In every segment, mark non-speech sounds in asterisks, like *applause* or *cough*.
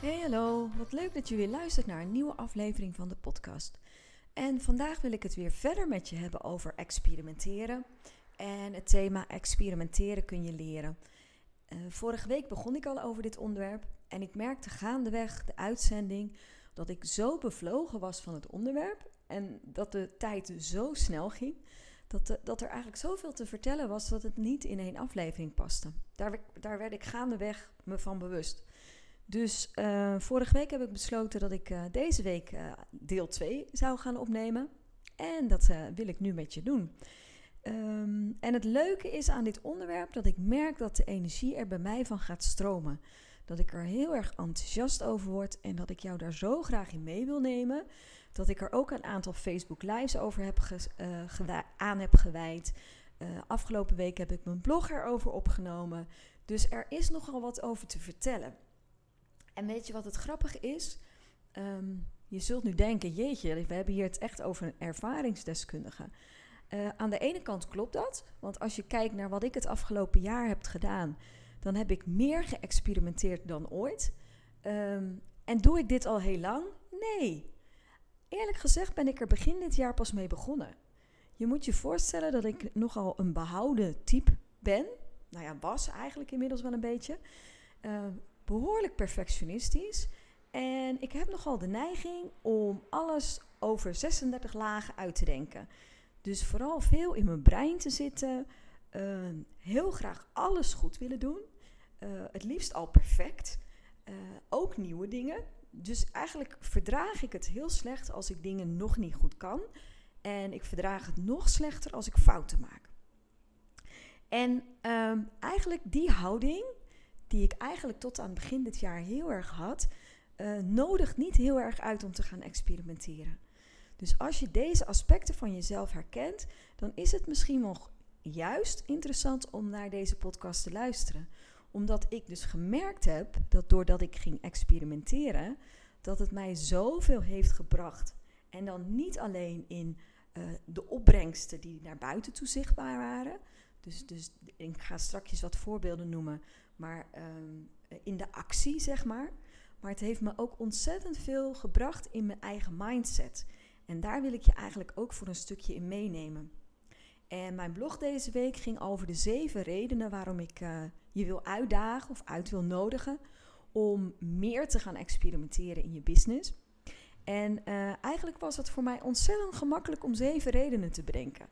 Hey hallo, wat leuk dat je weer luistert naar een nieuwe aflevering van de podcast. En vandaag wil ik het weer verder met je hebben over experimenteren. En het thema experimenteren kun je leren. Uh, vorige week begon ik al over dit onderwerp en ik merkte gaandeweg de uitzending dat ik zo bevlogen was van het onderwerp en dat de tijd zo snel ging, dat, dat er eigenlijk zoveel te vertellen was dat het niet in één aflevering paste. Daar, daar werd ik gaandeweg me van bewust. Dus uh, vorige week heb ik besloten dat ik uh, deze week uh, deel 2 zou gaan opnemen. En dat wil ik nu met je doen. Um, en het leuke is aan dit onderwerp dat ik merk dat de energie er bij mij van gaat stromen. Dat ik er heel erg enthousiast over word en dat ik jou daar zo graag in mee wil nemen. Dat ik er ook een aantal Facebook Lives over heb aan heb gewijd. afgelopen week heb ik mijn blog erover opgenomen. Dus er is nogal wat over te vertellen. En weet je wat het grappig is? Um, je zult nu denken, jeetje, we hebben hier het echt over een ervaringsdeskundige. Uh, aan de ene kant klopt dat, want als je kijkt naar wat ik het afgelopen jaar heb gedaan, dan heb ik meer geëxperimenteerd dan ooit. Um, en doe ik dit al heel lang? Nee. Eerlijk gezegd ben ik er begin dit jaar pas mee begonnen. Je moet je voorstellen dat ik nogal een behouden type ben. Nou ja, was eigenlijk inmiddels wel een beetje. Uh, behoorlijk perfectionistisch. En ik heb nogal de neiging om alles over 36 lagen uit te denken. Dus vooral veel in mijn brein te zitten. Uh, heel graag alles goed willen doen. Uh, het liefst al perfect. Uh, ook nieuwe dingen. Dus eigenlijk verdraag ik het heel slecht als ik dingen nog niet goed kan. En ik verdraag het nog slechter als ik fouten maak. En ehm, eigenlijk die houding, die ik eigenlijk tot aan het begin dit jaar heel erg had, uh, nodigt niet heel erg uit om te gaan experimenteren. Dus als je deze aspecten van jezelf herkent, dan is het misschien wel juist interessant om naar deze podcast te luisteren. Omdat ik dus gemerkt heb dat doordat ik ging experimenteren, dat het mij zoveel heeft gebracht. En dan niet alleen in uh, de opbrengsten die naar buiten toe zichtbaar waren. Dus, dus ik ga straks wat voorbeelden noemen maar um, in de actie, zeg maar. Maar het heeft me ook ontzettend veel gebracht in mijn eigen mindset. En daar wil ik je eigenlijk ook voor een stukje in meenemen. En mijn blog deze week ging over de zeven redenen waarom ik uh, je wil uitdagen of uit wil nodigen om meer te gaan experimenteren in je business. En uh, eigenlijk was het voor mij ontzettend gemakkelijk om zeven redenen te bedenken.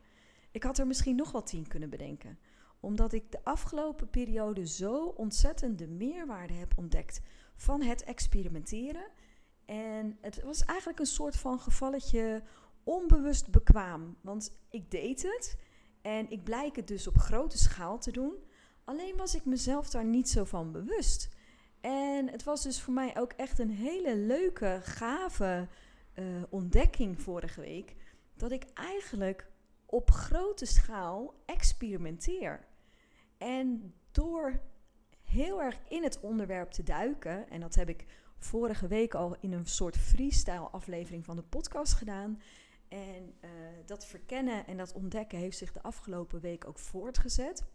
Ik had er misschien nog wel tien kunnen bedenken omdat ik de afgelopen periode zo ontzettend de meerwaarde heb ontdekt van het experimenteren. En het was eigenlijk een soort van gevalletje onbewust bekwaam. Want ik deed het en ik blijk het dus op grote schaal te doen. Alleen was ik mezelf daar niet zo van bewust. En het was dus voor mij ook echt een hele leuke, gave uh, ontdekking vorige week. Dat ik eigenlijk op grote schaal experimenteer. En door heel erg in het onderwerp te duiken, en dat heb ik vorige week al in een soort freestyle aflevering van de podcast gedaan. En uh, dat verkennen en dat ontdekken heeft zich de afgelopen week ook voortgezet.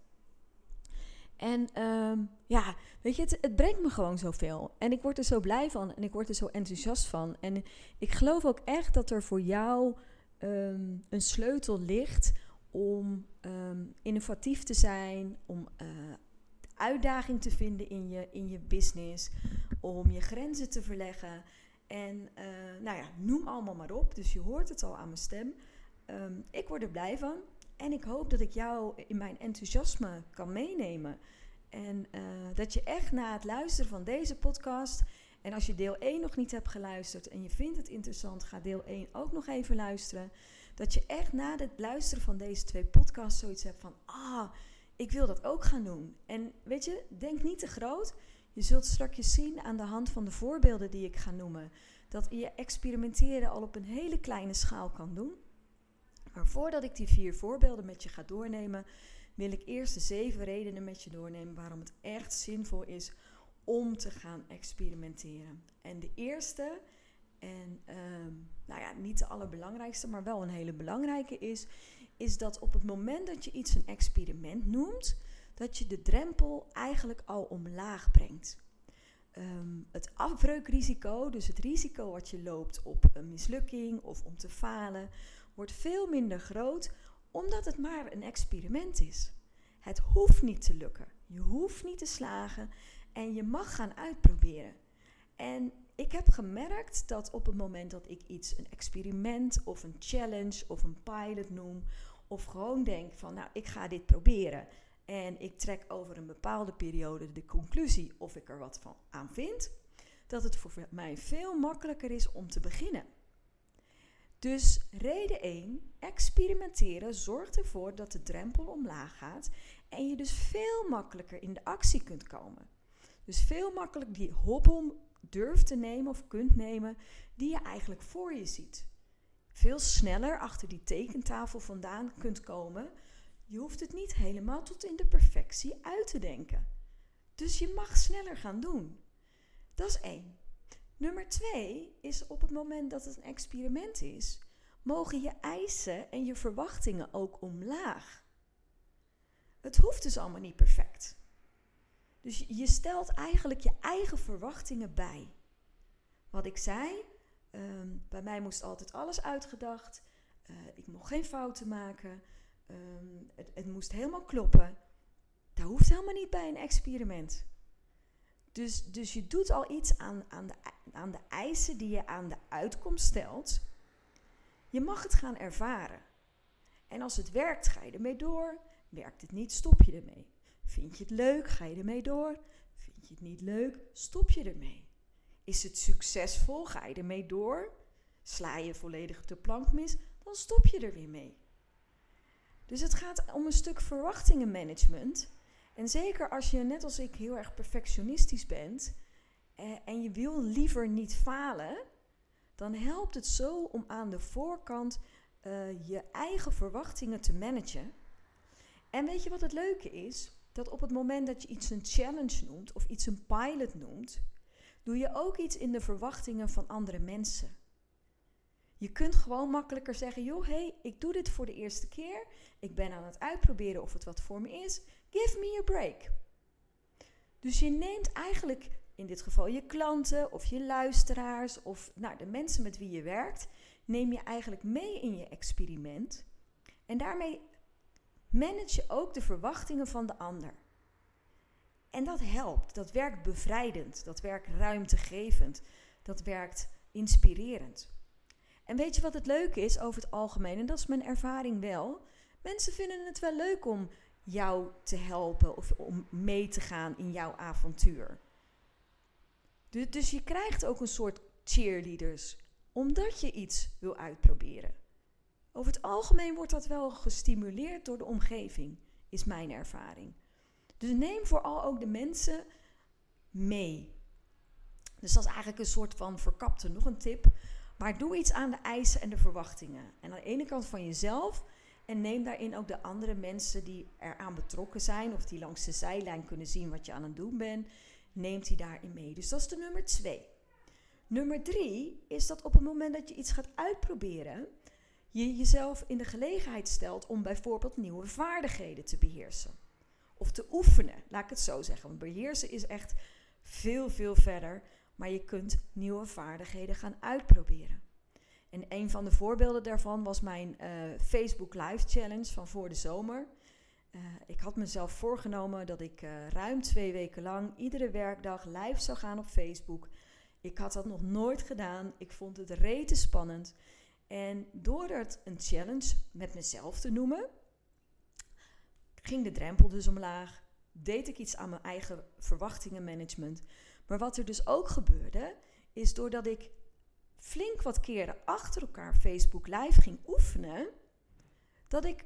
En um, ja, weet je, het, het, brengt me gewoon zoveel. En ik word er zo blij van en ik word er zo enthousiast van. En ik geloof ook echt dat er voor jou um, een sleutel ligt om um, innovatief te zijn, om uh, uitdaging te vinden in je, in je business, om je grenzen te verleggen. En uh, nou ja, noem allemaal maar op. Dus je hoort het al aan mijn stem. Um, ik word er blij van. En ik hoop dat ik jou in mijn enthousiasme kan meenemen. En uh, dat je echt na het luisteren van deze podcast. En als je deel 1 nog niet hebt geluisterd en je vindt het interessant, ga deel 1 ook nog even luisteren dat je echt na het luisteren van deze twee podcasts zoiets hebt van: ah, ik wil dat ook gaan doen. En weet je, denk niet te groot. Je zult straks zien aan de hand van de voorbeelden die ik ga noemen, dat je experimenteren al op een hele kleine schaal kan doen. Maar voordat ik die vier voorbeelden met je ga doornemen, wil ik eerst de zeven redenen met je doornemen waarom het echt zinvol is om te gaan experimenteren. En de eerste, en ehm, nou ja, niet de allerbelangrijkste, maar wel een hele belangrijke is, is dat op het moment dat je iets een experiment noemt, dat je de drempel eigenlijk al omlaag brengt. Ehm, het afbreukrisico, dus het risico wat je loopt op een mislukking of om te falen, wordt veel minder groot omdat het maar een experiment is. Het hoeft niet te lukken. Je hoeft niet te slagen en je mag gaan uitproberen. En ik heb gemerkt dat op het moment dat ik iets een experiment of een challenge of een pilot noem, of gewoon denk van nou ik ga dit proberen en ik trek over een bepaalde periode de conclusie of ik er wat van aan vind, dat het voor mij veel makkelijker is om te beginnen. Dus reden 1, experimenteren zorgt ervoor dat de drempel omlaag gaat en je dus veel makkelijker in de actie kunt komen. Dus veel makkelijker die hobbel durft te nemen of kunt nemen die je eigenlijk voor je ziet. Veel sneller achter die tekentafel vandaan kunt komen. Je hoeft het niet helemaal tot in de perfectie uit te denken. Dus je mag sneller gaan doen. Dat is één. Nummer twee is op het moment dat het een experiment is, mogen je eisen en je verwachtingen ook omlaag. Het hoeft dus allemaal niet perfect. Dus je stelt eigenlijk je eigen verwachtingen bij. Wat ik zei, ehm, bij mij moest altijd alles uitgedacht. Uh, ik mocht geen fouten maken. Ehm, het, het moest helemaal kloppen. Dat hoeft helemaal niet bij een experiment. Dus, dus je doet al iets aan, aan, de, aan de eisen die je aan de uitkomst stelt. Je mag het gaan ervaren. En als het werkt, ga je ermee door. Werkt het niet, stop je ermee. Vind je het leuk, ga je ermee door. Vind je het niet leuk, stop je ermee. Is het succesvol, ga je ermee door. Sla je volledig de plank mis, dan stop je er weer mee. Dus het gaat om een stuk verwachtingenmanagement en zeker als je net als ik heel erg perfectionistisch bent eh, en je wil liever niet falen, dan helpt het zo om aan de voorkant uh, je eigen verwachtingen te managen. En weet je wat het leuke is? Dat op het moment dat je iets een challenge noemt of iets een pilot noemt, doe je ook iets in de verwachtingen van andere mensen. Je kunt gewoon makkelijker zeggen: joh, hey, ik doe dit voor de eerste keer. Ik ben aan het uitproberen of het wat voor me is. Give me a break. Dus je neemt eigenlijk in dit geval je klanten of je luisteraars of nou, de mensen met wie je werkt, neem je eigenlijk mee in je experiment. En daarmee manage je ook de verwachtingen van de ander. En dat helpt, dat werkt bevrijdend, dat werkt ruimtegevend, dat werkt inspirerend. En weet je wat het leuke is over het algemeen, en dat is mijn ervaring wel, mensen vinden het wel leuk om jou te helpen of om mee te gaan in jouw avontuur. Dus je krijgt ook een soort cheerleaders, omdat je iets wil uitproberen. Over het algemeen wordt dat wel gestimuleerd door de omgeving, is mijn ervaring. Dus neem vooral ook de mensen mee. Dus dat is eigenlijk een soort van verkapte, nog een tip. Maar doe iets aan de eisen en de verwachtingen. En aan de ene kant van jezelf, en neem daarin ook de andere mensen die eraan betrokken zijn of die langs de zijlijn kunnen zien wat je aan het doen bent, neemt die daarin mee. Dus dat is de nummer twee. Nummer drie is dat op het moment dat je iets gaat uitproberen, je jezelf in de gelegenheid stelt om bijvoorbeeld nieuwe vaardigheden te beheersen. Of te oefenen, laat ik het zo zeggen. Want beheersen is echt veel, veel verder. Maar je kunt nieuwe vaardigheden gaan uitproberen. En een van de voorbeelden daarvan was mijn uh, Facebook Live Challenge van voor de zomer. Uh, ik had mezelf voorgenomen dat ik uh, ruim twee weken lang iedere werkdag live zou gaan op Facebook. Ik had dat nog nooit gedaan. Ik vond het rete spannend. En door het een challenge met mezelf te noemen, ging de drempel dus omlaag. Deed ik iets aan mijn eigen verwachtingenmanagement. Maar wat er dus ook gebeurde, is doordat ik flink wat keren achter elkaar Facebook Live ging oefenen, dat ik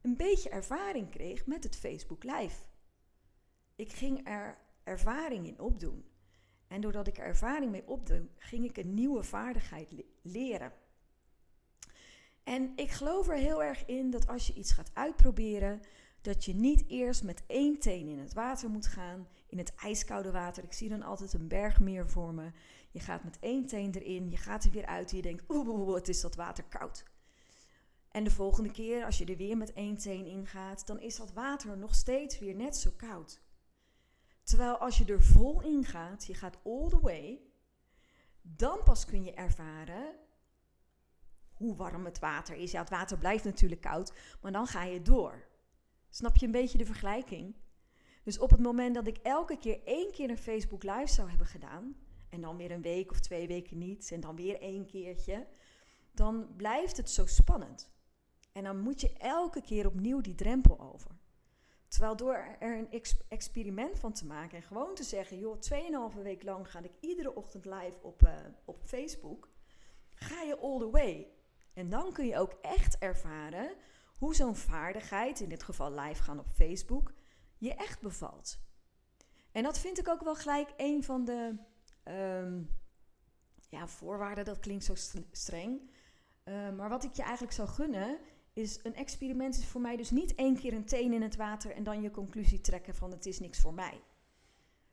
een beetje ervaring kreeg met het Facebook Live. Ik ging er ervaring in opdoen. En doordat ik er ervaring mee opdoe, ging ik een nieuwe vaardigheid leren. En ik geloof er heel erg in dat als je iets gaat uitproberen, dat je niet eerst met één teen in het water moet gaan, in het ijskoude water. Ik zie dan altijd een bergmeer voor me. Je gaat met één teen erin, je gaat er weer uit en je denkt, oeh, wat is dat water koud. En de volgende keer, als je er weer met één teen in gaat, dan is dat water nog steeds weer net zo koud. Terwijl als je er vol in gaat, je gaat all the way, dan pas kun je ervaren hoe warm het water is. Ja, het water blijft natuurlijk koud, maar dan ga je door. Snap je een beetje de vergelijking? Dus op het moment dat ik elke keer één keer een Facebook Live zou hebben gedaan, en dan weer een week of twee weken niet, en dan weer één keertje, dan blijft het zo spannend. En dan moet je elke keer opnieuw die drempel over. Terwijl door er een experiment van te maken en gewoon te zeggen, joh, 2,5 week lang ga ik iedere ochtend live op, uh, op Facebook, ga je all the way. En dan kun je ook echt ervaren hoe zo'n vaardigheid, in dit geval live gaan op Facebook, je echt bevalt. En dat vind ik ook wel gelijk een van de um, ja, voorwaarden, dat klinkt zo streng. Uh, maar wat ik je eigenlijk zou gunnen, is een experiment is voor mij dus niet één keer een teen in het water en dan je conclusie trekken van het is niks voor mij.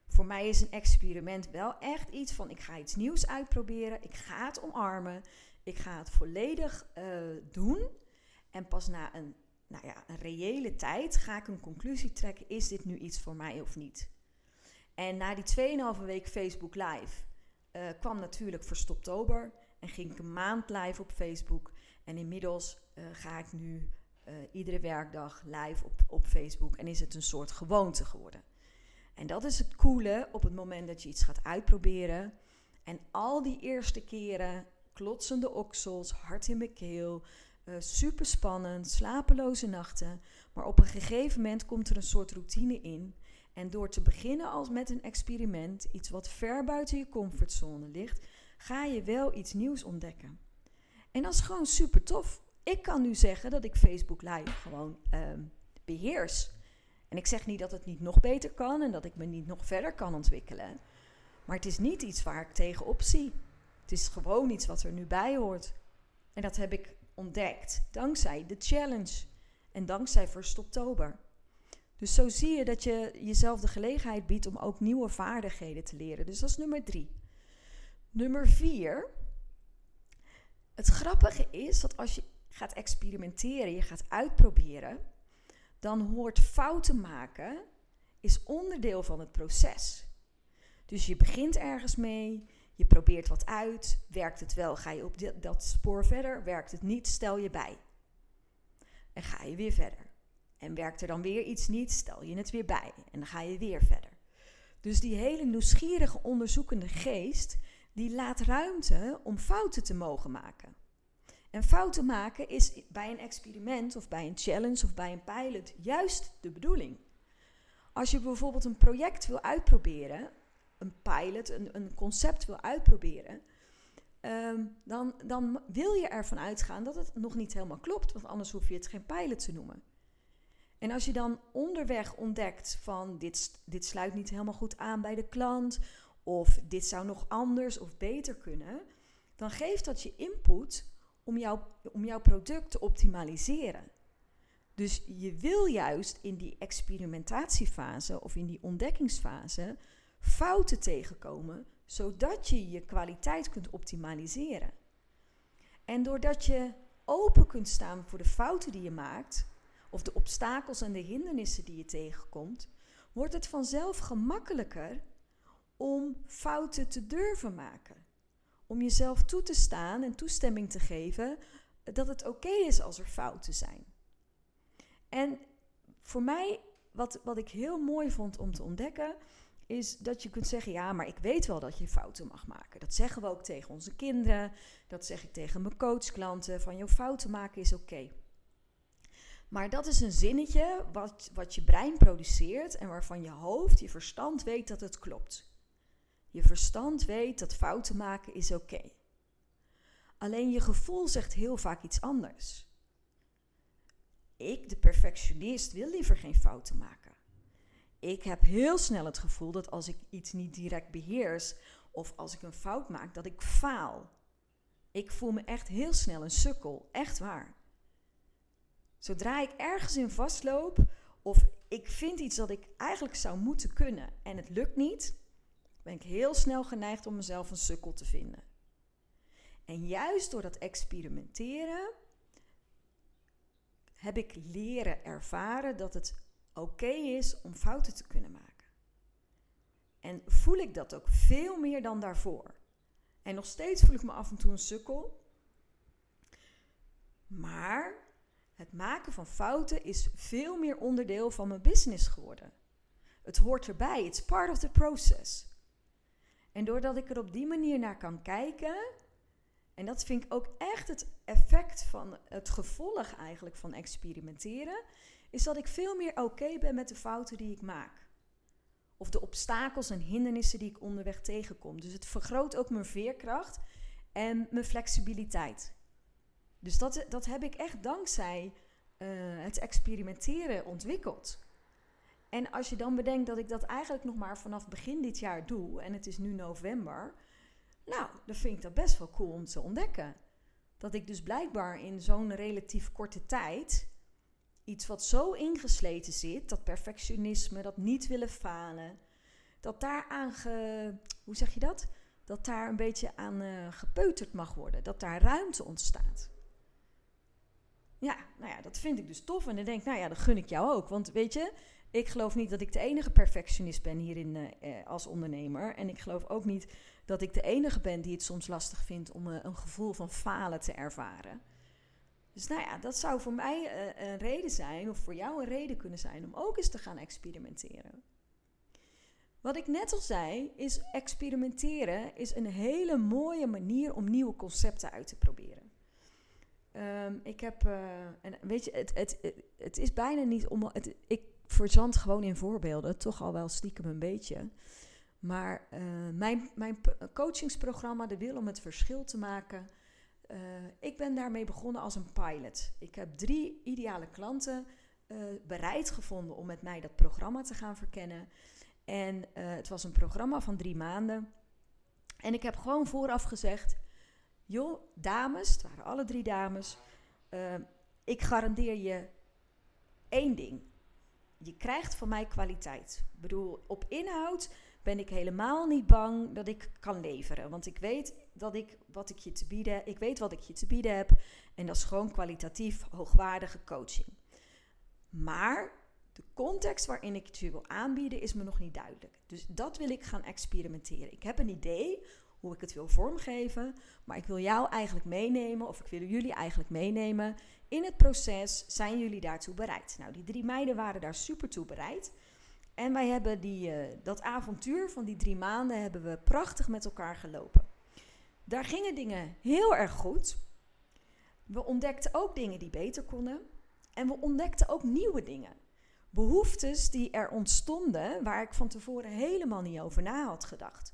Voor mij is een experiment wel echt iets van ik ga iets nieuws uitproberen, ik ga het omarmen, ik ga het volledig uh, doen en pas na een, nou ja, een reële tijd ga ik een conclusie trekken, is dit nu iets voor mij of niet. En na die 2,5 week Facebook Live uh, kwam natuurlijk Verstoptober en ging ik een maand live op Facebook. En inmiddels uh, ga ik nu iedere werkdag live op, op Facebook en is het een soort gewoonte geworden. En dat is het coole op het moment dat je iets gaat uitproberen. En al die eerste keren, klotsende oksels, hart in mijn keel, uh, super spannend, slapeloze nachten. Maar op een gegeven moment komt er een soort routine in. En door te beginnen als met een experiment, iets wat ver buiten je comfortzone ligt, ga je wel iets nieuws ontdekken. En dat is gewoon super tof. Ik kan nu zeggen dat ik Facebook Live gewoon uh, beheers. En ik zeg niet dat het niet nog beter kan en dat ik me niet nog verder kan ontwikkelen. Maar het is niet iets waar ik tegenop zie. Het is gewoon iets wat er nu bij hoort. En dat heb ik ontdekt dankzij de challenge en dankzij First Oktober. Dus zo zie je dat je jezelf de gelegenheid biedt om ook nieuwe vaardigheden te leren. Dus dat is nummer drie. Nummer vier. Het grappige is dat als je gaat experimenteren, je gaat uitproberen, dan hoort fouten maken is onderdeel van het proces. Dus je begint ergens mee, je probeert wat uit, werkt het wel, ga je op dat spoor verder, werkt het niet, stel je bij. En ga je weer verder. En werkt er dan weer iets niet, stel je het weer bij en dan ga je weer verder. Dus die hele nieuwsgierige onderzoekende geest, die laat ruimte om fouten te mogen maken. En fouten maken is bij een experiment of bij een challenge of bij een pilot juist de bedoeling. Als je bijvoorbeeld een project wil uitproberen, een pilot, een, een concept wil uitproberen, ehm, dan, dan wil je ervan uitgaan dat het nog niet helemaal klopt, want anders hoef je het geen pilot te noemen. En als je dan onderweg ontdekt van dit, dit sluit niet helemaal goed aan bij de klant, of dit zou nog anders of beter kunnen, dan geeft dat je input om, jou, om jouw product te optimaliseren. Dus je wil juist in die experimentatiefase of in die ontdekkingsfase fouten tegenkomen, zodat je je kwaliteit kunt optimaliseren. En doordat je open kunt staan voor de fouten die je maakt, of de obstakels en de hindernissen die je tegenkomt, wordt het vanzelf gemakkelijker om fouten te durven maken. Om jezelf toe te staan en toestemming te geven dat het oké is als er fouten zijn. En voor mij, wat, wat ik heel mooi vond om te ontdekken, is dat je kunt zeggen: ja, maar ik weet wel dat je fouten mag maken. Dat zeggen we ook tegen onze kinderen. Dat zeg ik tegen mijn coachklanten: van je fouten maken is oké. Maar dat is een zinnetje wat, wat je brein produceert en waarvan je hoofd, je verstand weet dat het klopt. Je verstand weet dat fouten maken is oké. Alleen je gevoel zegt heel vaak iets anders. ik, de perfectionist, wil liever geen fouten maken. Ik heb heel snel het gevoel dat als ik iets niet direct beheers of als ik een fout maak, dat ik faal. Ik voel me echt heel snel een sukkel, echt waar. Zodra ik ergens in vastloop of ik vind iets dat ik eigenlijk zou moeten kunnen en het lukt niet, ben ik heel snel geneigd om mezelf een sukkel te vinden. En juist door dat experimenteren heb ik leren ervaren dat het oké is om fouten te kunnen maken. En voel ik dat ook veel meer dan daarvoor. En nog steeds voel ik me af en toe een sukkel. Maar het maken van fouten is veel meer onderdeel van mijn business geworden. Het hoort erbij. It's part of the process. En doordat ik er op die manier naar kan kijken, en dat vind ik ook echt het effect van het gevolg eigenlijk van experimenteren, is dat ik veel meer oké ben met de fouten die ik maak. Of de obstakels en hindernissen die ik onderweg tegenkom. Dus het vergroot ook mijn veerkracht en mijn flexibiliteit. Dus dat, dat heb ik echt dankzij uh, het experimenteren ontwikkeld. En als je dan bedenkt dat ik dat eigenlijk nog maar vanaf begin dit jaar doe, en het is nu november, nou, dan vind ik dat best wel cool om te ontdekken. Dat ik dus blijkbaar in zo'n relatief korte tijd iets wat zo ingesleten zit, dat perfectionisme, dat niet willen falen, dat daar aan ge, hoe zeg je dat? Dat daar een beetje aan uh, gepeuterd mag worden, dat daar ruimte ontstaat. Ja, nou ja, dat vind ik dus tof. En dan denk ik, nou ja, dat gun ik jou ook. Want weet je, ik geloof niet dat ik de enige perfectionist ben hierin uh, als ondernemer. En ik geloof ook niet dat ik de enige ben die het soms lastig vindt om een gevoel van falen te ervaren. Dus nou ja, dat zou voor mij uh, een reden zijn, of voor jou een reden kunnen zijn, om ook eens te gaan experimenteren. Wat ik net al zei, is experimenteren is een hele mooie manier om nieuwe concepten uit te proberen. Um, ik heb, en weet je, het, het, het, is bijna niet om. Ik verzand gewoon in voorbeelden, toch al wel stiekem een beetje. Maar uh, mijn, mijn coachingsprogramma, de wil om het verschil te maken, uh, ik ben daarmee begonnen als een pilot. Ik heb drie ideale klanten uh, bereid gevonden om met mij dat programma te gaan verkennen. En het was een programma van drie maanden. En ik heb gewoon vooraf gezegd: joh, dames, het waren alle drie dames, ik garandeer je één ding. Je krijgt van mij kwaliteit. Ik bedoel, op inhoud ben ik helemaal niet bang dat ik kan leveren. Want ik weet dat ik wat ik je te bieden, ik weet wat ik je te bieden heb. En dat is gewoon kwalitatief hoogwaardige coaching. Maar de context waarin ik het je wil aanbieden is me nog niet duidelijk. Dus dat wil ik gaan experimenteren. Ik heb een idee hoe ik het wil vormgeven, maar ik wil jou eigenlijk meenemen, of ik wil jullie eigenlijk meenemen in het proces. Zijn jullie daartoe bereid? Nou, die drie meiden waren daar super toe bereid. En wij hebben die, uh, dat avontuur van die drie maanden hebben we prachtig met elkaar gelopen. Daar gingen dingen heel erg goed. We ontdekten ook dingen die beter konden. En we ontdekten ook nieuwe dingen. Behoeftes die er ontstonden waar ik van tevoren helemaal niet over na had gedacht.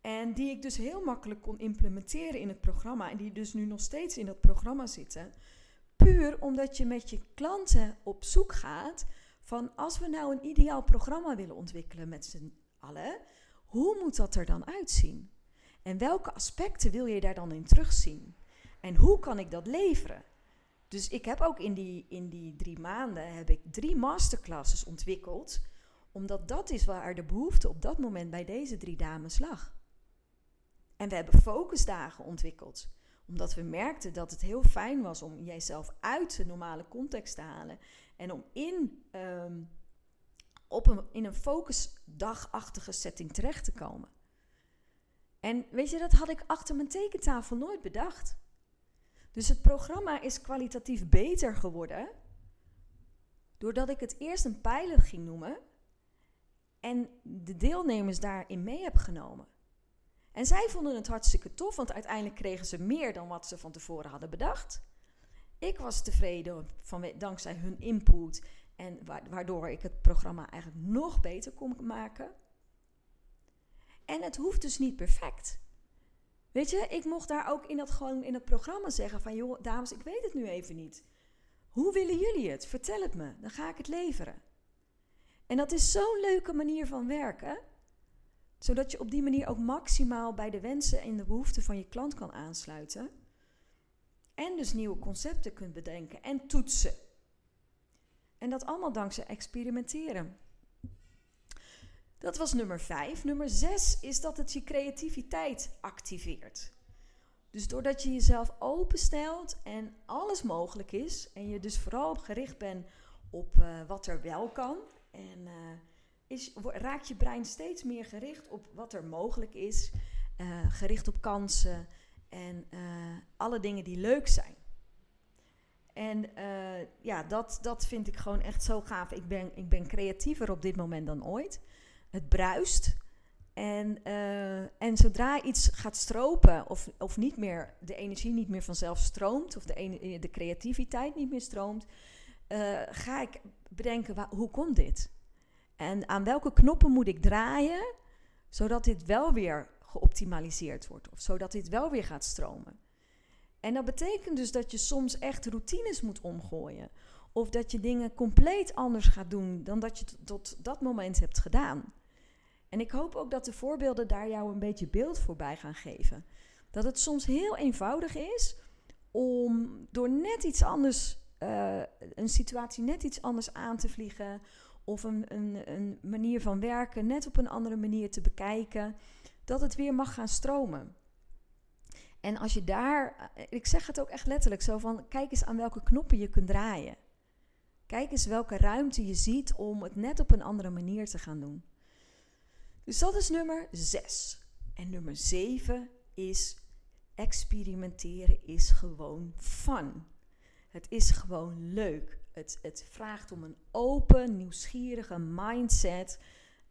En die ik dus heel makkelijk kon implementeren in het programma. En die dus nu nog steeds in dat programma zitten. Puur omdat je met je klanten op zoek gaat van als we nou een ideaal programma willen ontwikkelen met z'n allen, hoe moet dat er dan uitzien? En welke aspecten wil je daar dan in terugzien? En hoe kan ik dat leveren? Dus ik heb ook in die, in die drie maanden heb ik drie masterclasses ontwikkeld, omdat dat is waar de behoefte op dat moment bij deze drie dames lag. En we hebben focusdagen ontwikkeld omdat we merkten dat het heel fijn was om jijzelf uit de normale context te halen. En om in, um, op een, in een focusdagachtige setting terecht te komen. En weet je, dat had ik achter mijn tekentafel nooit bedacht. Dus het programma is kwalitatief beter geworden. Doordat ik het eerst een pijler ging noemen. En de deelnemers daarin mee heb genomen. En zij vonden het hartstikke tof, want uiteindelijk kregen ze meer dan wat ze van tevoren hadden bedacht. Ik was tevreden van, dankzij hun input en waardoor ik het programma eigenlijk nog beter kon maken. En het hoeft dus niet perfect. Weet je, ik mocht daar ook in dat, gewoon in het programma zeggen van... joh, dames, ik weet het nu even niet. Hoe willen jullie het? Vertel het me, dan ga ik het leveren. En dat is zo'n leuke manier van werken, zodat je op die manier ook maximaal bij de wensen en de behoeften van je klant kan aansluiten. En dus nieuwe concepten kunt bedenken en toetsen. En dat allemaal dankzij experimenteren. Dat was nummer 5. Nummer 6 is dat het je creativiteit activeert. Dus doordat je jezelf openstelt en alles mogelijk is, en je dus vooral gericht bent op uh, wat er wel kan, en uh, is, raakt je brein steeds meer gericht op wat er mogelijk is, uh, gericht op kansen en alle dingen die leuk zijn. En ja, dat, dat vind ik gewoon echt zo gaaf. Ik ben, ik ben creatiever op dit moment dan ooit. Het bruist. En, uh, en zodra iets gaat stropen, of, of niet meer, de energie niet meer vanzelf stroomt, of de, de creativiteit niet meer stroomt, uh, ga ik bedenken, hoe komt dit? En aan welke knoppen moet ik draaien, zodat dit wel weer geoptimaliseerd wordt, of zodat dit wel weer gaat stromen? En dat betekent dus dat je soms echt routines moet omgooien. Of dat je dingen compleet anders gaat doen dan dat je tot dat moment hebt gedaan. En ik hoop ook dat de voorbeelden daar jou een beetje beeld voorbij gaan geven. Dat het soms heel eenvoudig is om door net iets anders, uh, een situatie net iets anders aan te vliegen. Of een, een, een manier van werken net op een andere manier te bekijken. Dat het weer mag gaan stromen. En als je daar, ik zeg het ook echt letterlijk zo van, kijk eens aan welke knoppen je kunt draaien. Kijk eens welke ruimte je ziet om het net op een andere manier te gaan doen. Dus dat is nummer 6. En nummer 7 is experimenteren is gewoon fun. Het is gewoon leuk. Het, het vraagt om een open, nieuwsgierige mindset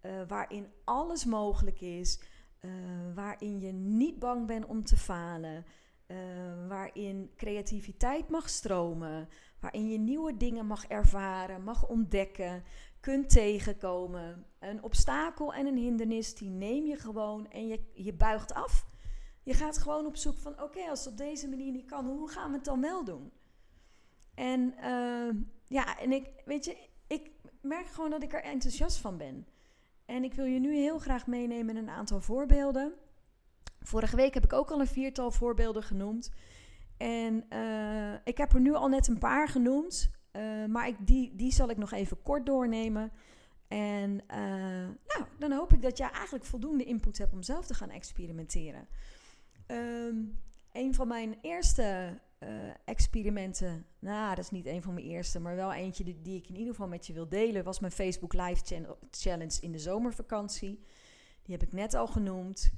uh, waarin alles mogelijk is, uh, waarin je niet bang bent om te falen, uh, waarin creativiteit mag stromen, waarin je nieuwe dingen mag ervaren, mag ontdekken, kunt tegenkomen. Een obstakel en een hindernis, die neem je gewoon en je, je buigt af. Je gaat gewoon op zoek van, oké, als het op deze manier niet kan, hoe gaan we het dan wel doen? En uh, ja, en ik, weet je, ik merk gewoon dat ik er enthousiast van ben. En ik wil je nu heel graag meenemen in een aantal voorbeelden. Vorige week heb ik ook al een viertal voorbeelden genoemd. En uh, ik heb er nu al net een paar genoemd. Uh, maar ik, die, die zal ik nog even kort doornemen. En uh, nou, dan hoop ik dat jij eigenlijk voldoende input hebt om zelf te gaan experimenteren. Um, een van mijn eerste uh, experimenten, nou, dat is niet een van mijn eerste, maar wel eentje die, die, ik in ieder geval met je wil delen, was mijn Facebook Live Challenge in de zomervakantie. Die heb ik net al genoemd.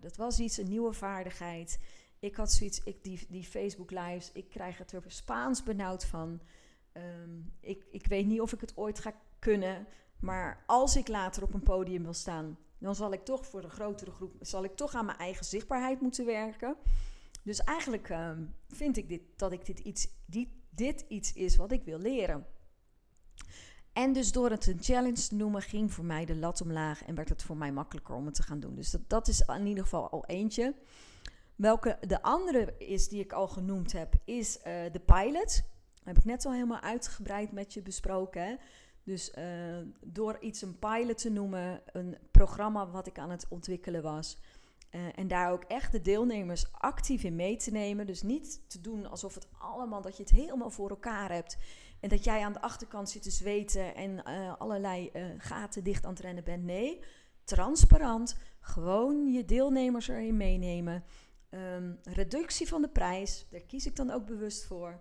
dat was iets, een nieuwe vaardigheid. Ik had zoiets, ik, die, die Facebook Lives, ik krijg het er Spaans benauwd van. Um, ik, ik weet niet of ik het ooit ga kunnen. Maar als ik later op een podium wil staan, dan zal ik toch voor de grotere groep, zal ik toch aan mijn eigen zichtbaarheid moeten werken. Dus eigenlijk um, vind ik dit, dat ik dit iets, dit iets is wat ik wil leren. En dus door het een challenge te noemen, ging voor mij de lat omlaag en werd het voor mij makkelijker om het te gaan doen. Dus dat, dat is in ieder geval al eentje. Welke de andere is die ik al genoemd heb, is uh, de pilot heb ik net al helemaal uitgebreid met je besproken. Dus uh, door iets een pilot te noemen, een programma wat ik aan het ontwikkelen was. Uh, en daar ook echt de deelnemers actief in mee te nemen. Dus niet te doen alsof het allemaal, dat je het helemaal voor elkaar hebt. En dat jij aan de achterkant zit te zweten en uh, allerlei gaten dicht aan het rennen bent. Nee, transparant. Gewoon je deelnemers erin meenemen. Um, reductie van de prijs, daar kies ik dan ook bewust voor.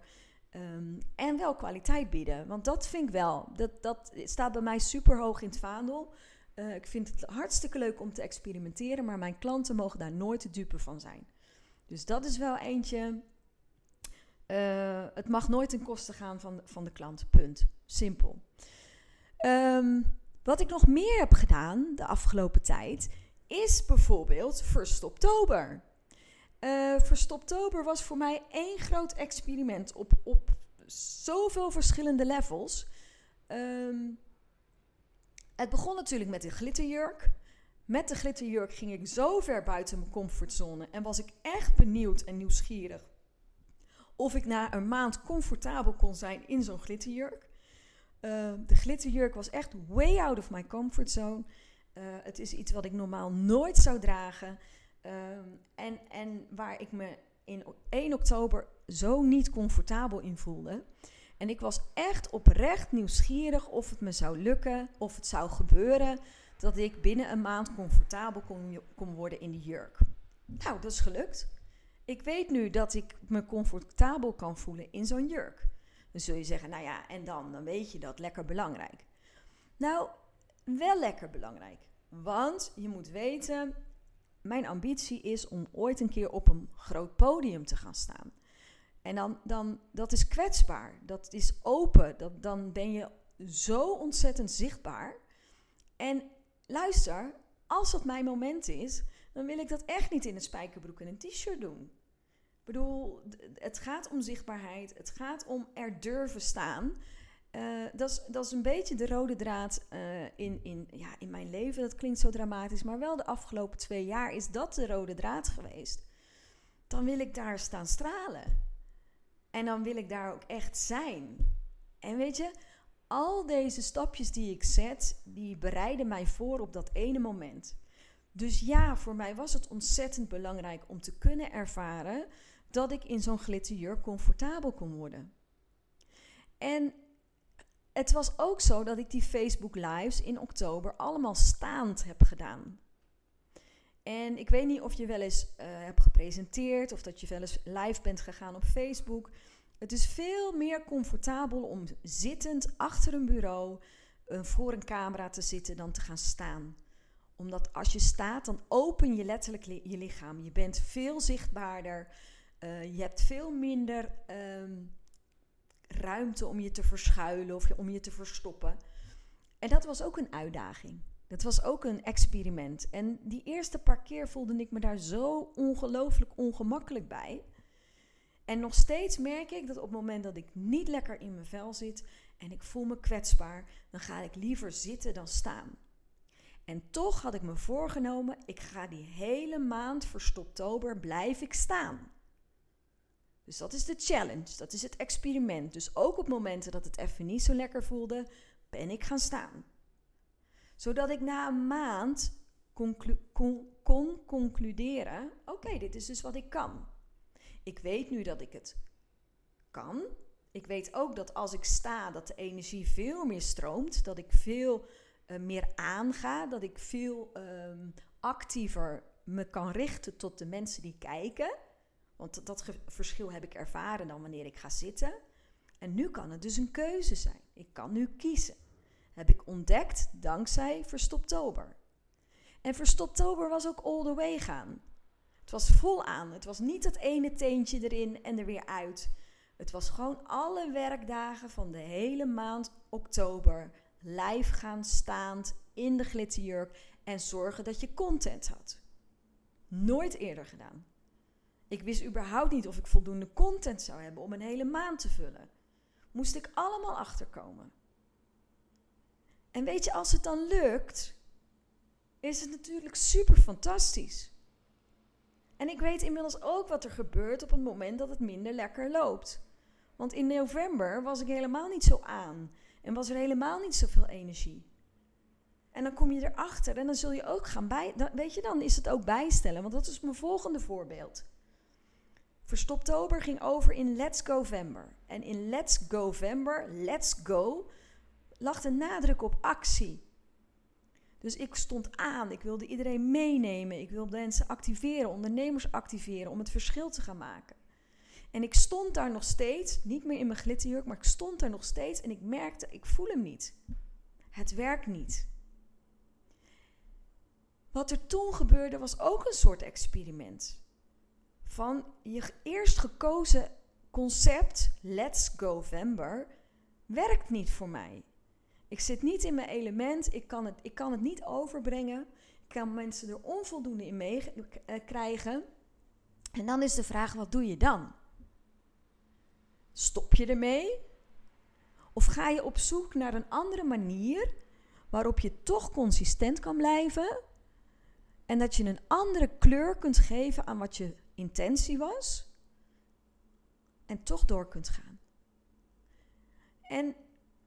Um, en wel kwaliteit bieden. Want dat vind ik wel. Dat, dat staat bij mij super hoog in het vaandel. Uh, ik vind het hartstikke leuk om te experimenteren, maar mijn klanten mogen daar nooit de dupe van zijn. Dus dat is wel eentje. Uh, het mag nooit ten koste gaan van, van de klant. Punt. Simpel. Um, wat ik nog meer heb gedaan de afgelopen tijd is bijvoorbeeld Verstoptober. Verstoptober was voor mij één groot experiment op, op zoveel verschillende levels. Um, het begon natuurlijk met een glitterjurk. Met de glitterjurk ging ik zo ver buiten mijn comfortzone en was ik echt benieuwd en nieuwsgierig of ik na een maand comfortabel kon zijn in zo'n glitterjurk. Uh, de glitterjurk was echt way out of my comfort zone. Uh, het is iets wat ik normaal nooit zou dragen. Uh, en, en waar ik me in 1 oktober zo niet comfortabel in voelde. En ik was echt oprecht nieuwsgierig of het me zou lukken, of het zou gebeuren dat ik binnen een maand comfortabel kon, worden in die jurk. Nou, dat is gelukt. Ik weet nu dat ik me comfortabel kan voelen in zo'n jurk. Dan zul je zeggen, nou ja, en dan? Dan weet je dat lekker belangrijk. Nou, wel lekker belangrijk. Want je moet weten, mijn ambitie is om ooit een keer op een groot podium te gaan staan. En dan, dan dat is kwetsbaar, dat is open, dat, dan ben je zo ontzettend zichtbaar. En luister, als dat mijn moment is, dan wil ik dat echt niet in een spijkerbroek en een t-shirt doen. Ik bedoel, het gaat om zichtbaarheid, het gaat om er durven staan. Uh, dat, is, dat is een beetje de rode draad uh, in, in, ja, in mijn leven. Dat klinkt zo dramatisch, maar wel de afgelopen twee jaar is dat de rode draad geweest. Dan wil ik daar staan stralen. En dan wil ik daar ook echt zijn. En weet je, al deze stapjes die ik zet, die bereiden mij voor op dat ene moment. Dus ja, voor mij was het ontzettend belangrijk om te kunnen ervaren dat ik in zo'n glitterjurk comfortabel kon worden. En het was ook zo dat ik die Facebook Lives in oktober allemaal staand heb gedaan. En ik weet niet of je wel eens uh, hebt gepresenteerd of dat je wel eens live bent gegaan op Facebook. Het is veel meer comfortabel om zittend achter een bureau uh, voor een camera te zitten dan te gaan staan. Omdat als je staat, dan open je letterlijk li je lichaam. Je bent veel zichtbaarder. Uh, je hebt veel minder um, ruimte om je te verschuilen of om je te verstoppen. En dat was ook een uitdaging. Dat was ook een experiment. En die eerste paar keer voelde ik me daar zo ongelooflijk ongemakkelijk bij. En nog steeds merk ik dat op het moment dat ik niet lekker in mijn vel zit en ik voel me kwetsbaar, dan ga ik liever zitten dan staan. En toch had ik me voorgenomen, ik ga die hele maand voor oktober blijf ik staan. Dus dat is de challenge, dat is het experiment. Dus ook op momenten dat het even niet zo lekker voelde, ben ik gaan staan. Zodat ik na een maand conclu con kon concluderen: oké, dit is dus wat ik kan. Ik weet nu dat ik het kan. Ik weet ook dat als ik sta, dat de energie veel meer stroomt, dat ik veel uh, meer aanga, dat ik veel um, actiever me kan richten tot de mensen die kijken. Want dat verschil heb ik ervaren dan wanneer ik ga zitten. En nu kan het dus een keuze zijn. Ik kan nu kiezen. Heb ik ontdekt dankzij Verstoptober. En Verstoptober was ook all the way gaan. Het was vol aan. Het was niet dat ene teentje erin en er weer uit. Het was gewoon alle werkdagen van de hele maand oktober live gaan staand in de glitterjurk en zorgen dat je content had. Nooit eerder gedaan. Ik wist überhaupt niet of ik voldoende content zou hebben om een hele maand te vullen. Moest ik allemaal achterkomen. En weet je, als het dan lukt, is het natuurlijk super fantastisch. En ik weet inmiddels ook wat er gebeurt op het moment dat het minder lekker loopt. Want in november was ik helemaal niet zo aan en was er helemaal niet zoveel energie. En dan kom je erachter en dan zul je ook gaan bij. weet je, dan is het ook bijstellen. Want dat is mijn volgende voorbeeld. Verstoptober ging over in Let's Govember. En in Let's Govember, Let's Go, lag de nadruk op actie. Dus ik stond aan, ik wilde iedereen meenemen, ik wilde mensen activeren, ondernemers activeren om het verschil te gaan maken. En ik stond daar nog steeds, niet meer in mijn glitterjurk, maar ik stond daar nog steeds en ik merkte, ik voel hem niet. Het werkt niet. Wat er toen gebeurde was ook een soort experiment van je eerst gekozen concept, Let's Go Vember, werkt niet voor mij. Ik zit niet in mijn element, ik kan het, ik kan het niet overbrengen. Ik kan mensen er onvoldoende in mee uh, krijgen. En dan is de vraag, wat doe je dan? Stop je ermee? Of ga je op zoek naar een andere manier waarop je toch consistent kan blijven en dat je een andere kleur kunt geven aan wat je intentie was. en toch door kunt gaan. En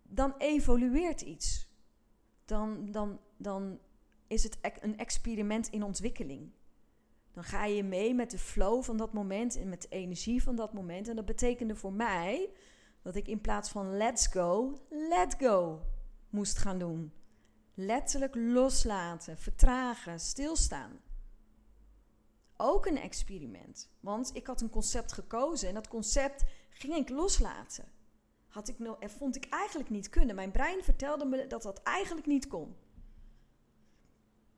dan evolueert iets. Dan, dan, dan is het een experiment in ontwikkeling. Dan ga je mee met de flow van dat moment en met de energie van dat moment. En dat betekende voor mij dat ik in plaats van let's go, let go moest gaan doen. Letterlijk loslaten, vertragen, stilstaan. Ook een experiment. Want ik had een concept gekozen en dat concept ging ik loslaten. Had ik nog, vond ik eigenlijk niet kunnen. Mijn brein vertelde me dat dat eigenlijk niet kon.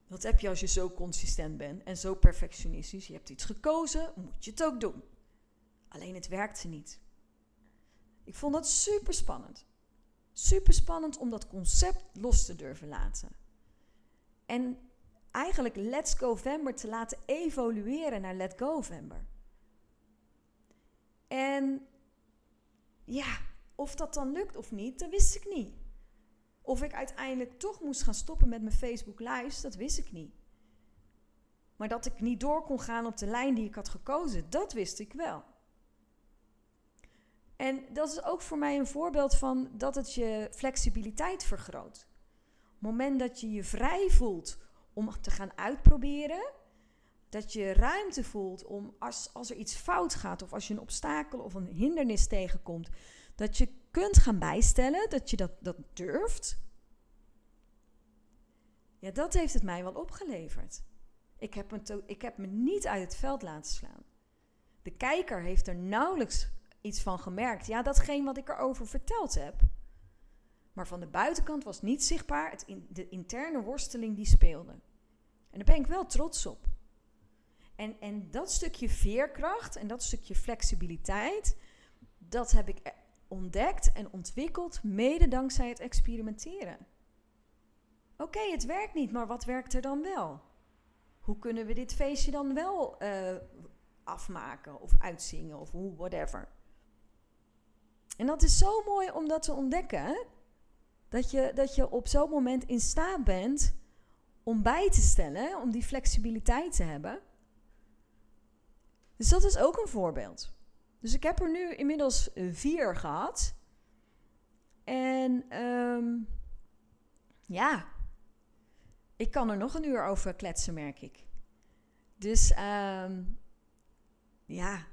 Dat heb je als je zo consistent bent en zo perfectionistisch. Je hebt iets gekozen, moet je het ook doen. Alleen het werkte niet. Ik vond dat super spannend. Super spannend om dat concept los te durven laten. En eigenlijk Let's Go November te laten evolueren naar Let Go November. En ja, of dat dan lukt of niet, dat wist ik niet. Of ik uiteindelijk toch moest gaan stoppen met mijn Facebook Lives, dat wist ik niet. Maar dat ik niet door kon gaan op de lijn die ik had gekozen, dat wist ik wel. En dat is ook voor mij een voorbeeld van dat het je flexibiliteit vergroot. Op het moment dat je je vrij voelt om te gaan uitproberen, dat je ruimte voelt om als, als er iets fout gaat of als je een obstakel of een hindernis tegenkomt, dat je kunt gaan bijstellen, dat je dat, dat durft. Ja, dat heeft het mij wel opgeleverd. Ik heb, me ik heb me niet uit het veld laten slaan. De kijker heeft er nauwelijks iets van gemerkt. Ja, datgene wat ik erover verteld heb. Maar van de buitenkant was niet zichtbaar het de interne worsteling die speelde. En daar ben ik wel trots op. En, en dat stukje veerkracht en dat stukje flexibiliteit, dat heb ik ontdekt en ontwikkeld mede dankzij het experimenteren. Oké, het werkt niet, maar wat werkt er dan wel? Hoe kunnen we dit feestje dan wel uh, afmaken of uitzingen of hoe, whatever? En dat is zo mooi om dat te ontdekken. Dat je, dat je op zo'n moment in staat bent om bij te stellen, om die flexibiliteit te hebben. Dus dat is ook een voorbeeld. Dus ik heb er nu inmiddels eh, vier gehad. En um, ja, ik kan er nog een uur over kletsen, merk ik. Dus um, ja,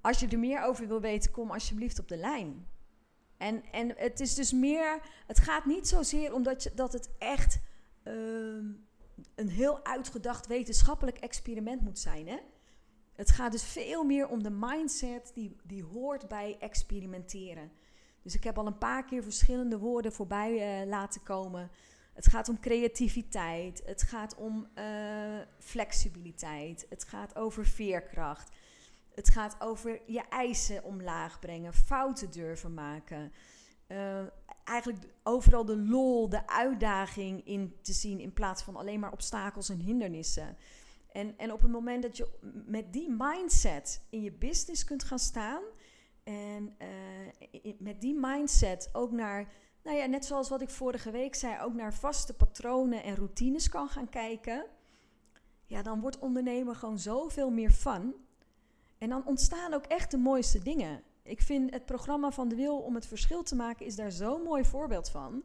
als je er meer over wil weten, kom alsjeblieft op de lijn. En, en het is dus meer, het gaat niet zozeer omdat je, dat het echt um, een heel uitgedacht wetenschappelijk experiment moet zijn. Hè? Het gaat dus veel meer om de mindset die, die hoort bij experimenteren. Dus ik heb al een paar keer verschillende woorden voorbij uh, laten komen. Het gaat om creativiteit, het gaat om uh, flexibiliteit, het gaat over veerkracht. Het gaat over je eisen omlaag brengen, fouten durven maken. Uh, eigenlijk overal de lol, de uitdaging in te zien in plaats van alleen maar obstakels en hindernissen. En, en op het moment dat je met die mindset in je business kunt gaan staan en uh, met die mindset ook naar, nou ja, net zoals wat ik vorige week zei, ook naar vaste patronen en routines kan gaan kijken, ja, dan wordt ondernemen gewoon zoveel meer fun. En dan ontstaan ook echt de mooiste dingen. Ik vind het programma van de Wil om het verschil te maken is daar zo'n mooi voorbeeld van.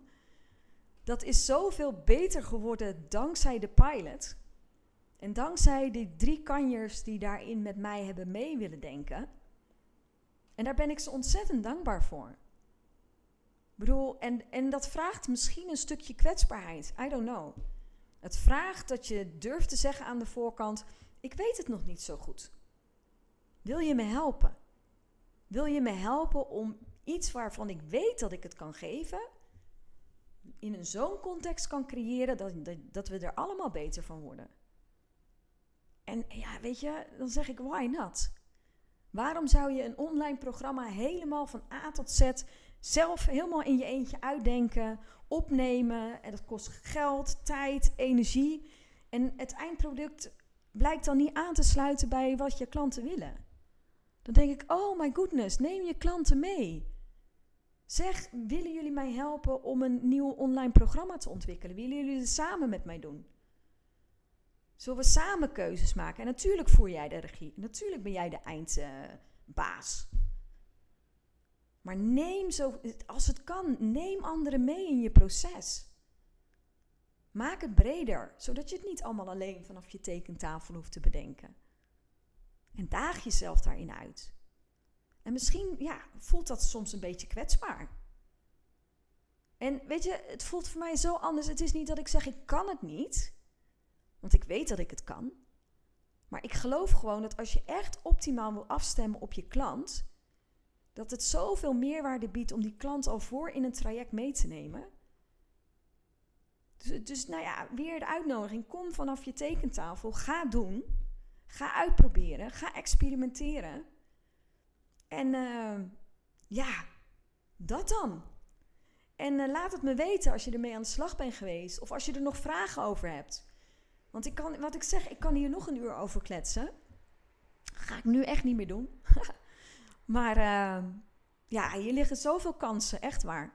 Dat is zoveel beter geworden dankzij de pilot. En dankzij die drie kanjers die daarin met mij hebben mee willen denken. En daar ben ik ze ontzettend dankbaar voor. Ik bedoel, en, en dat vraagt misschien een stukje kwetsbaarheid. I don't know. Het vraagt dat je durft te zeggen aan de voorkant: Ik weet het nog niet zo goed. Wil je me helpen? Wil je me helpen om iets waarvan ik weet dat ik het kan geven, in een zo'n context kan creëren dat, dat, dat we er allemaal beter van worden? En ja, weet je, dan zeg ik, why not? Waarom zou je een online programma helemaal van A tot Z zelf helemaal in je eentje uitdenken, opnemen? En dat kost geld, tijd, energie. En het eindproduct blijkt dan niet aan te sluiten bij wat je klanten willen. Dan denk ik, oh my goodness, neem je klanten mee. Zeg, willen jullie mij helpen om een nieuw online programma te ontwikkelen? Willen jullie het samen met mij doen? Zullen we samen keuzes maken? En natuurlijk voer jij de regie. Natuurlijk ben jij de eindbaas. Maar neem zo, als het kan, neem anderen mee in je proces. Maak het breder, zodat je het niet allemaal alleen vanaf je tekentafel hoeft te bedenken. En daag jezelf daarin uit. En misschien ja, voelt dat soms een beetje kwetsbaar. En weet je, het voelt voor mij zo anders. Het is niet dat ik zeg ik kan het niet, want ik weet dat ik het kan. Maar ik geloof gewoon dat als je echt optimaal wil afstemmen op je klant, dat het zoveel meerwaarde biedt om die klant al voor in een traject mee te nemen. Dus, dus nou ja, weer de uitnodiging. Kom vanaf je tekentafel. Ga doen. Ga uitproberen. Ga experimenteren. En uh, ja, dat dan. En uh, laat het me weten als je ermee aan de slag bent geweest. Of als je er nog vragen over hebt. Want ik kan, wat ik zeg, ik kan hier nog een uur over kletsen. Ga ik nu echt niet meer doen. *laughs* maar uh, ja, hier liggen zoveel kansen, echt waar.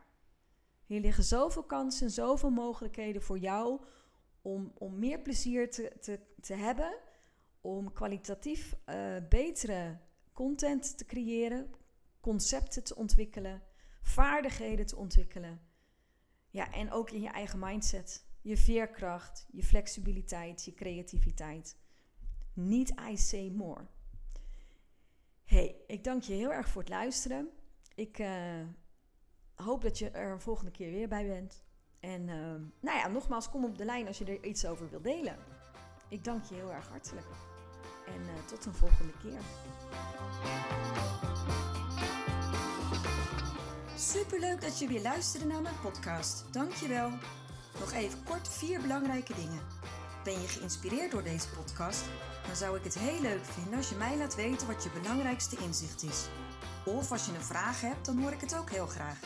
Hier liggen zoveel kansen en zoveel mogelijkheden voor jou om, om meer plezier te, te, te hebben. Om kwalitatief uh, betere content te creëren, concepten te ontwikkelen, vaardigheden te ontwikkelen. Ja, en ook in je eigen mindset. Je veerkracht, je flexibiliteit, je creativiteit. Niet I say more. Hey, ik dank je heel erg voor het luisteren. Ik uh, hoop dat je er een volgende keer weer bij bent. En uh, nou ja, nogmaals, kom op de lijn als je er iets over wilt delen. Ik dank je heel erg hartelijk. En uh, tot een volgende keer. Superleuk dat je weer luisterde naar mijn podcast. Dankjewel. Nog even kort vier belangrijke dingen. Ben je geïnspireerd door deze podcast? Dan zou ik het heel leuk vinden als je mij laat weten wat je belangrijkste inzicht is. Of als je een vraag hebt, dan hoor ik het ook heel graag.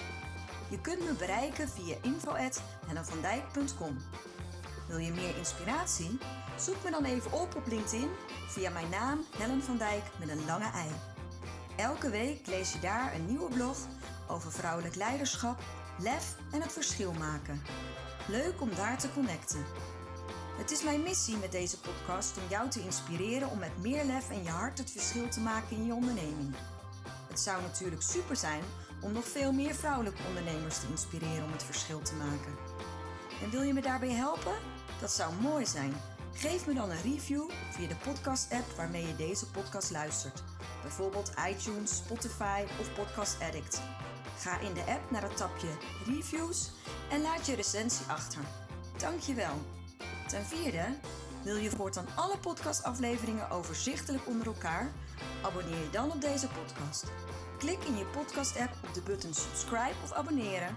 Je kunt me bereiken via info.hennavandijk.com. Wil je meer inspiratie? Zoek me dan even op op LinkedIn via mijn naam Helen van Dijk met een lange ei. Elke week lees je daar een nieuwe blog over vrouwelijk leiderschap, lef en het verschil maken. Leuk om daar te connecten. Het is mijn missie met deze podcast om jou te inspireren om met meer lef en je hart het verschil te maken in je onderneming. Het zou natuurlijk super zijn om nog veel meer vrouwelijke ondernemers te inspireren om het verschil te maken. En wil je me daarbij helpen? Dat zou mooi zijn. Geef me dan een review via de podcast-app waarmee je deze podcast luistert. Bijvoorbeeld iTunes, Spotify of Podcast Addict. Ga in de app naar het tapje Reviews en laat je recensie achter. Dankjewel. Ten vierde, wil je voortaan alle podcastafleveringen overzichtelijk onder elkaar? Abonneer je dan op deze podcast. Klik in je podcast-app op de button subscribe of abonneren.